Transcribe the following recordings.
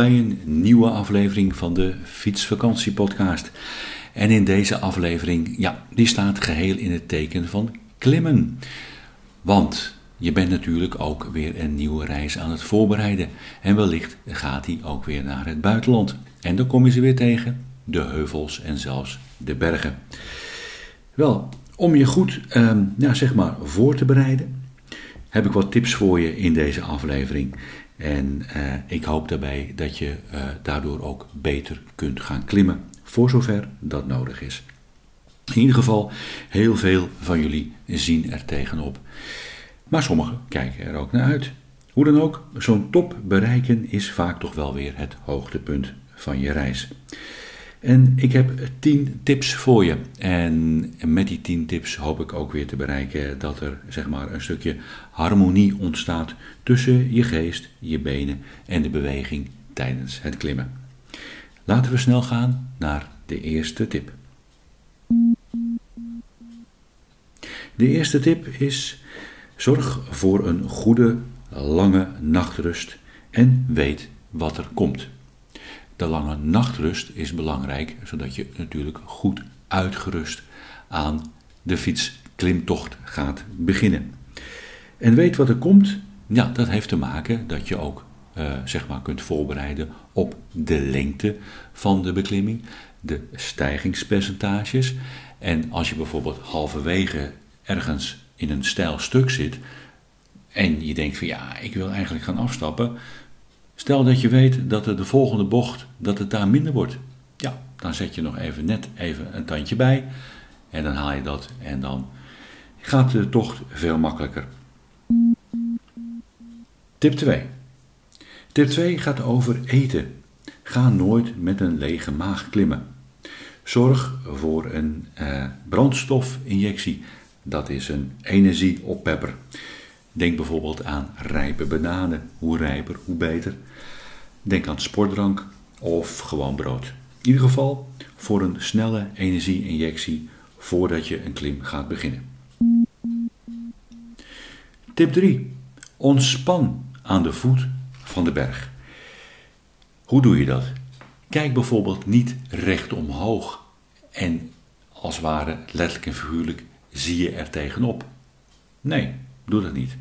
bij een nieuwe aflevering van de Fietsvakantiepodcast. En in deze aflevering, ja, die staat geheel in het teken van klimmen. Want je bent natuurlijk ook weer een nieuwe reis aan het voorbereiden. En wellicht gaat die ook weer naar het buitenland. En dan kom je ze weer tegen, de heuvels en zelfs de bergen. Wel, om je goed, ja, zeg maar, voor te bereiden, heb ik wat tips voor je in deze aflevering. En uh, ik hoop daarbij dat je uh, daardoor ook beter kunt gaan klimmen, voor zover dat nodig is. In ieder geval, heel veel van jullie zien er tegenop. Maar sommigen kijken er ook naar uit. Hoe dan ook, zo'n top bereiken is vaak toch wel weer het hoogtepunt van je reis. En ik heb 10 tips voor je. En met die 10 tips hoop ik ook weer te bereiken dat er zeg maar, een stukje harmonie ontstaat tussen je geest, je benen en de beweging tijdens het klimmen. Laten we snel gaan naar de eerste tip. De eerste tip is: zorg voor een goede, lange nachtrust en weet wat er komt. De lange nachtrust is belangrijk, zodat je natuurlijk goed uitgerust aan de fietsklimtocht gaat beginnen. En weet wat er komt? Ja, dat heeft te maken dat je ook uh, zeg maar kunt voorbereiden op de lengte van de beklimming, de stijgingspercentages. En als je bijvoorbeeld halverwege ergens in een steil stuk zit en je denkt van ja, ik wil eigenlijk gaan afstappen, Stel dat je weet dat er de volgende bocht, dat het daar minder wordt. Ja, dan zet je nog even net even een tandje bij. En dan haal je dat en dan gaat de tocht veel makkelijker. Tip 2. Tip 2 gaat over eten. Ga nooit met een lege maag klimmen. Zorg voor een eh, brandstofinjectie. Dat is een energieoppepper. Denk bijvoorbeeld aan rijpe bananen. Hoe rijper, hoe beter. Denk aan sportdrank of gewoon brood. In ieder geval voor een snelle energieinjectie voordat je een klim gaat beginnen. Tip 3. Ontspan aan de voet van de berg. Hoe doe je dat? Kijk bijvoorbeeld niet recht omhoog en als ware letterlijk en figuurlijk zie je er tegenop. Nee, doe dat niet.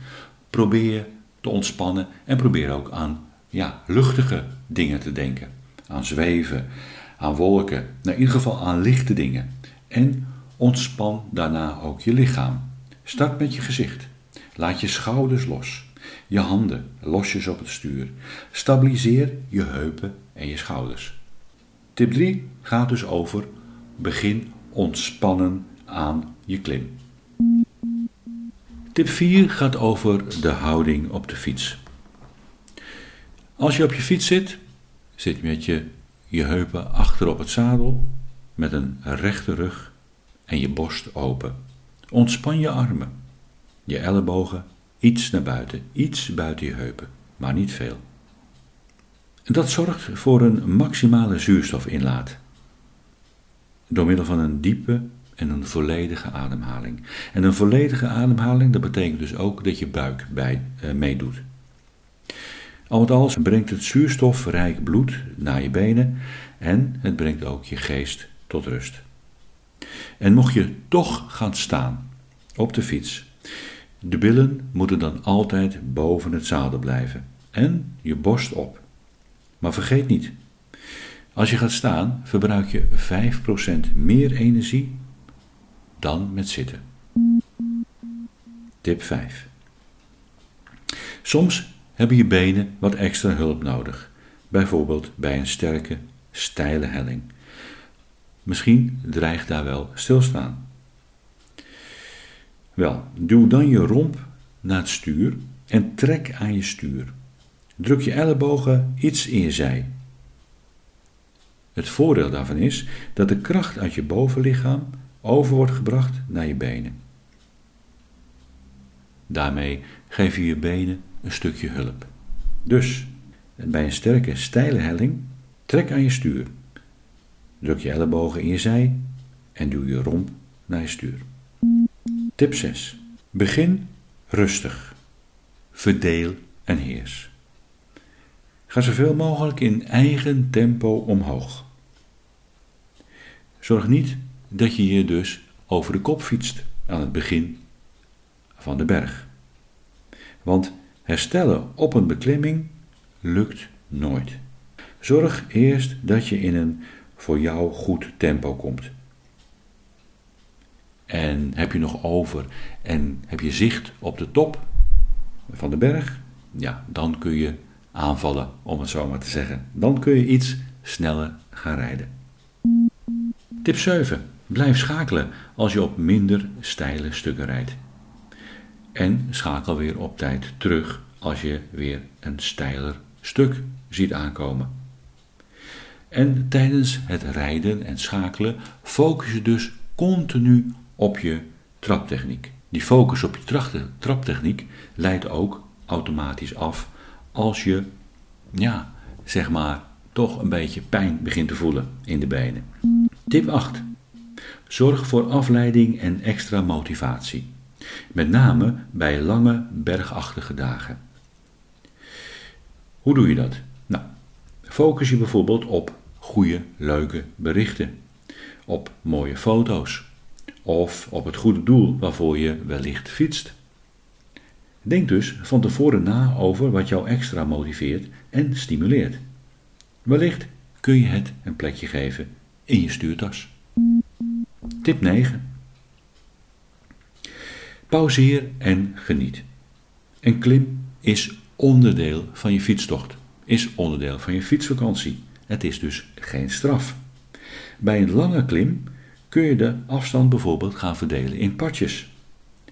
Probeer te ontspannen en probeer ook aan ja, luchtige dingen te denken. Aan zweven, aan wolken, nou, in ieder geval aan lichte dingen. En ontspan daarna ook je lichaam. Start met je gezicht. Laat je schouders los. Je handen losjes op het stuur. Stabiliseer je heupen en je schouders. Tip 3 gaat dus over begin ontspannen aan je klim. Tip 4 gaat over de houding op de fiets. Als je op je fiets zit, zit je met je, je heupen achter op het zadel, met een rechte rug en je borst open. Ontspan je armen, je ellebogen iets naar buiten, iets buiten je heupen, maar niet veel. Dat zorgt voor een maximale zuurstofinlaat. Door middel van een diepe en een volledige ademhaling. En een volledige ademhaling, dat betekent dus ook dat je buik bij, uh, meedoet. Al met al brengt het zuurstofrijk bloed naar je benen en het brengt ook je geest tot rust. En mocht je toch gaan staan op de fiets, de billen moeten dan altijd boven het zadel blijven en je borst op. Maar vergeet niet, als je gaat staan verbruik je 5% meer energie dan met zitten. Tip 5. Soms hebben je benen wat extra hulp nodig, bijvoorbeeld bij een sterke, steile helling. Misschien dreigt daar wel stilstaan. Wel, duw dan je romp naar het stuur en trek aan je stuur. Druk je ellebogen iets in je zij. Het voordeel daarvan is dat de kracht uit je bovenlichaam over wordt gebracht naar je benen. Daarmee geef je je benen een stukje hulp. Dus bij een sterke, steile helling trek aan je stuur. Druk je ellebogen in je zij en duw je romp naar je stuur. Tip 6. Begin rustig. Verdeel en heers. Ga zoveel mogelijk in eigen tempo omhoog. Zorg niet dat je je dus over de kop fietst aan het begin van de berg. Want herstellen op een beklimming lukt nooit. Zorg eerst dat je in een voor jou goed tempo komt. En heb je nog over en heb je zicht op de top van de berg, ja, dan kun je aanvallen, om het zo maar te zeggen. Dan kun je iets sneller gaan rijden. Tip 7. Blijf schakelen als je op minder steile stukken rijdt. En schakel weer op tijd terug als je weer een steiler stuk ziet aankomen. En tijdens het rijden en schakelen focus je dus continu op je traptechniek. Die focus op je traptechniek leidt ook automatisch af als je, ja, zeg maar, toch een beetje pijn begint te voelen in de benen. Tip 8. Zorg voor afleiding en extra motivatie. Met name bij lange bergachtige dagen. Hoe doe je dat? Nou, focus je bijvoorbeeld op goede, leuke berichten, op mooie foto's of op het goede doel waarvoor je wellicht fietst. Denk dus van tevoren na over wat jou extra motiveert en stimuleert. Wellicht kun je het een plekje geven in je stuurtas. Tip 9. Pauzeer en geniet. Een klim is onderdeel van je fietstocht, is onderdeel van je fietsvakantie. Het is dus geen straf. Bij een lange klim kun je de afstand bijvoorbeeld gaan verdelen in partjes.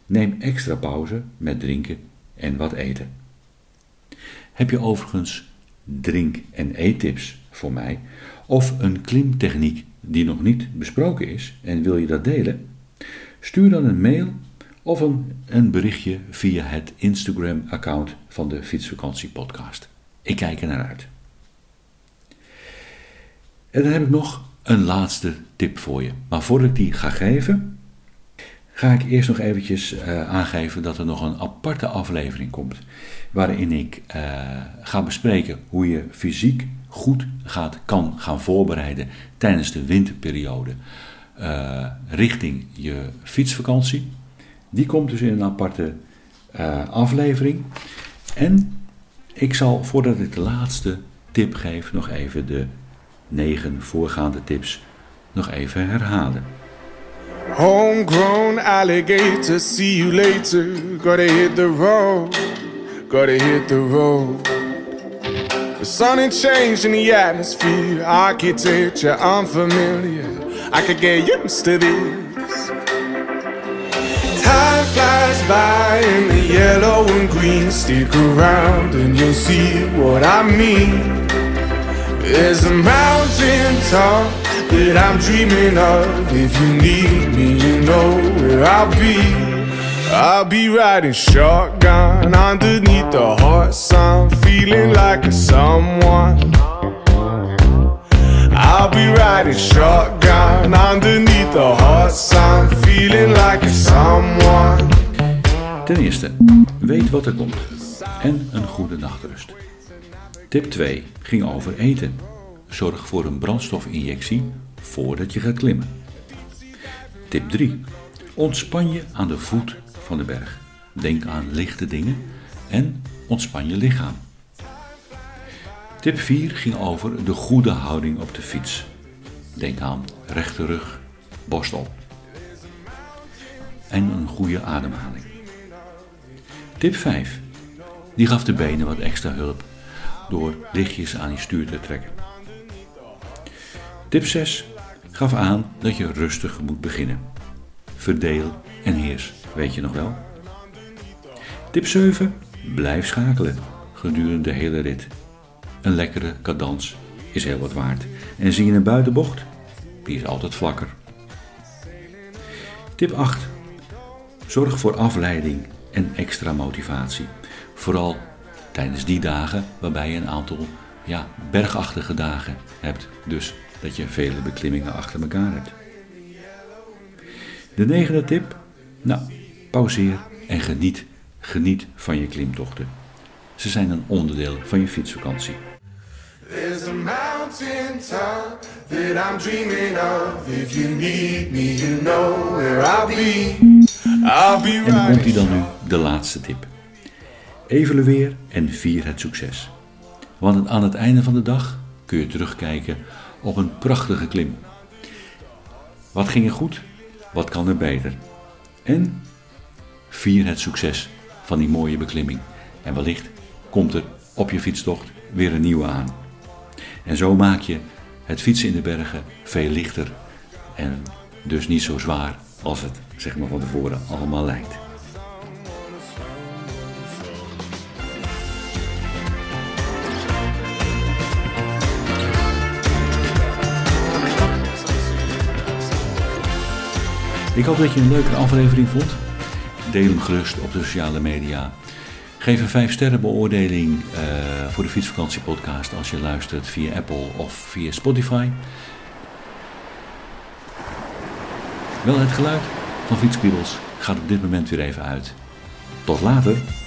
Neem extra pauze met drinken en wat eten. Heb je overigens drink- en eettips voor mij of een klimtechniek die nog niet besproken is en wil je dat delen? Stuur dan een mail of een, een berichtje via het Instagram-account van de Fietsvakantie Podcast. Ik kijk er naar uit. En dan heb ik nog een laatste tip voor je. Maar voordat ik die ga geven, ga ik eerst nog eventjes uh, aangeven dat er nog een aparte aflevering komt. Waarin ik uh, ga bespreken hoe je fysiek goed gaat, kan gaan voorbereiden tijdens de winterperiode uh, richting je fietsvakantie. Die komt dus in een aparte aflevering. En ik zal, voordat ik de laatste tip geef, nog even de negen voorgaande tips nog even herhalen. Homegrown alligator, see you later. Gotta hit the road, gotta hit the road. The sun ain't changed in the atmosphere, architecture unfamiliar. I could get used to this. Time flies by in the yellow and green. Stick around and you'll see what I mean. There's a mountain top that I'm dreaming of. If you need me, you know where I'll be. I'll be riding shotgun underneath the hot sun, feeling like a someone. I'll be riding shotgun underneath the hot sun, feeling like someone. Ten eerste, weet wat er komt en een goede nachtrust. Tip 2 ging over eten. Zorg voor een brandstofinjectie voordat je gaat klimmen. Tip 3. Ontspan je aan de voet van de berg. Denk aan lichte dingen en ontspan je lichaam. Tip 4 ging over de goede houding op de fiets. Denk aan rechte rug, borst op. En een goede ademhaling. Tip 5. Die gaf de benen wat extra hulp door lichtjes aan je stuur te trekken. Tip 6 gaf aan dat je rustig moet beginnen. Verdeel en heers, weet je nog wel? Tip 7. Blijf schakelen. gedurende de hele rit. Een lekkere cadans is heel wat waard. En zie je een buitenbocht? Die is altijd vlakker. Tip 8. Zorg voor afleiding en extra motivatie. Vooral tijdens die dagen waarbij je een aantal ja, bergachtige dagen hebt. Dus dat je vele beklimmingen achter elkaar hebt. De negende tip. Nou, pauzeer en geniet. Geniet van je klimtochten. Ze zijn een onderdeel van je fietsvakantie. There's a mountain top that I'm dreaming of. If you need me, you know where I'll be. I'll be right. En komt hij dan nu de laatste tip. Evalueer en vier het succes. Want aan het einde van de dag kun je terugkijken op een prachtige klim. Wat ging er goed? Wat kan er beter? En vier het succes van die mooie beklimming. En wellicht komt er op je fietstocht weer een nieuwe aan. En zo maak je het fietsen in de bergen veel lichter en dus niet zo zwaar als het zeg maar van tevoren allemaal lijkt. Ik hoop dat je een leuke aflevering vond. Deel hem gerust op de sociale media. Geef een 5 sterren beoordeling uh, voor de Fietsvakantie podcast als je luistert via Apple of via Spotify. Wel, het geluid van Fietskriebels gaat op dit moment weer even uit. Tot later!